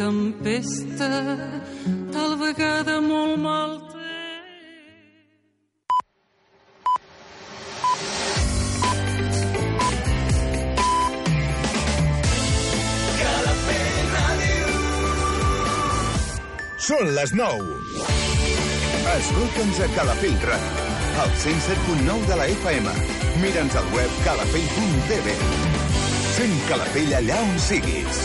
tempesta, tal vegada molt mal. Són les 9. Escolta'ns a Calafell Ràdio, al 107.9 de la FM. Mira'ns al web calafell.tv. Sent Calafell allà on siguis.